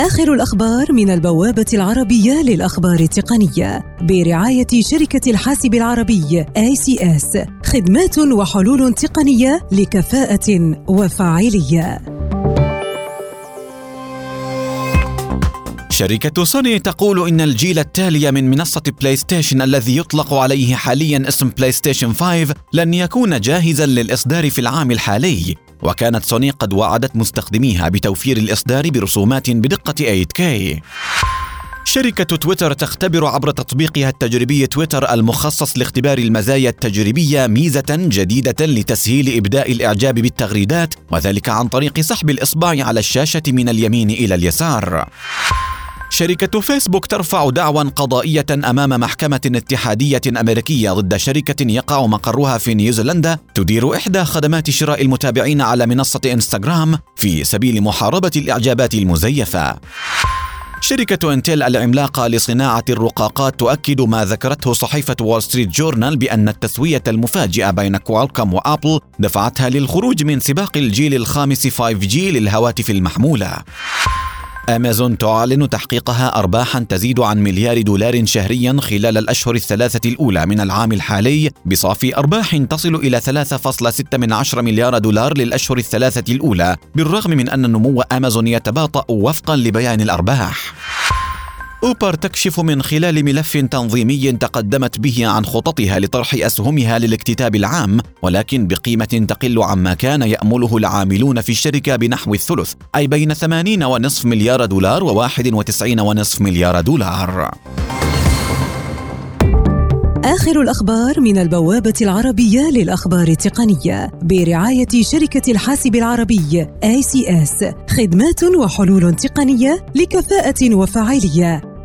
آخر الأخبار من البوابة العربية للأخبار التقنية برعاية شركة الحاسب العربي ACS خدمات وحلول تقنية لكفاءة وفاعلية. شركة سوني تقول إن الجيل التالي من منصة بلاي ستيشن الذي يطلق عليه حاليا اسم بلاي ستيشن 5 لن يكون جاهزا للإصدار في العام الحالي. وكانت سوني قد وعدت مستخدميها بتوفير الإصدار برسومات بدقة 8K شركة تويتر تختبر عبر تطبيقها التجريبي تويتر المخصص لاختبار المزايا التجريبية ميزة جديدة لتسهيل إبداء الإعجاب بالتغريدات وذلك عن طريق سحب الإصبع على الشاشة من اليمين إلى اليسار. شركة فيسبوك ترفع دعوى قضائية أمام محكمة اتحادية أمريكية ضد شركة يقع مقرها في نيوزيلندا تدير إحدى خدمات شراء المتابعين على منصة إنستغرام في سبيل محاربة الإعجابات المزيفة. شركة إنتل العملاقة لصناعة الرقاقات تؤكد ما ذكرته صحيفة وول ستريت جورنال بأن التسوية المفاجئة بين كوالكوم وآبل دفعتها للخروج من سباق الجيل الخامس 5G للهواتف المحمولة. أمازون تعلن تحقيقها أرباحا تزيد عن مليار دولار شهريا خلال الأشهر الثلاثة الأولى من العام الحالي بصافي أرباح تصل إلى 3.6 مليار دولار للأشهر الثلاثة الأولى بالرغم من أن نمو أمازون يتباطأ وفقا لبيان الأرباح. أوبر تكشف من خلال ملف تنظيمي تقدمت به عن خططها لطرح أسهمها للاكتتاب العام ولكن بقيمة تقل عما كان يأمله العاملون في الشركة بنحو الثلث أي بين 80.5 مليار دولار و91.5 مليار دولار. آخر الأخبار من البوابة العربية للأخبار التقنية برعاية شركة الحاسب العربي ICS خدمات وحلول تقنية لكفاءة وفاعلية.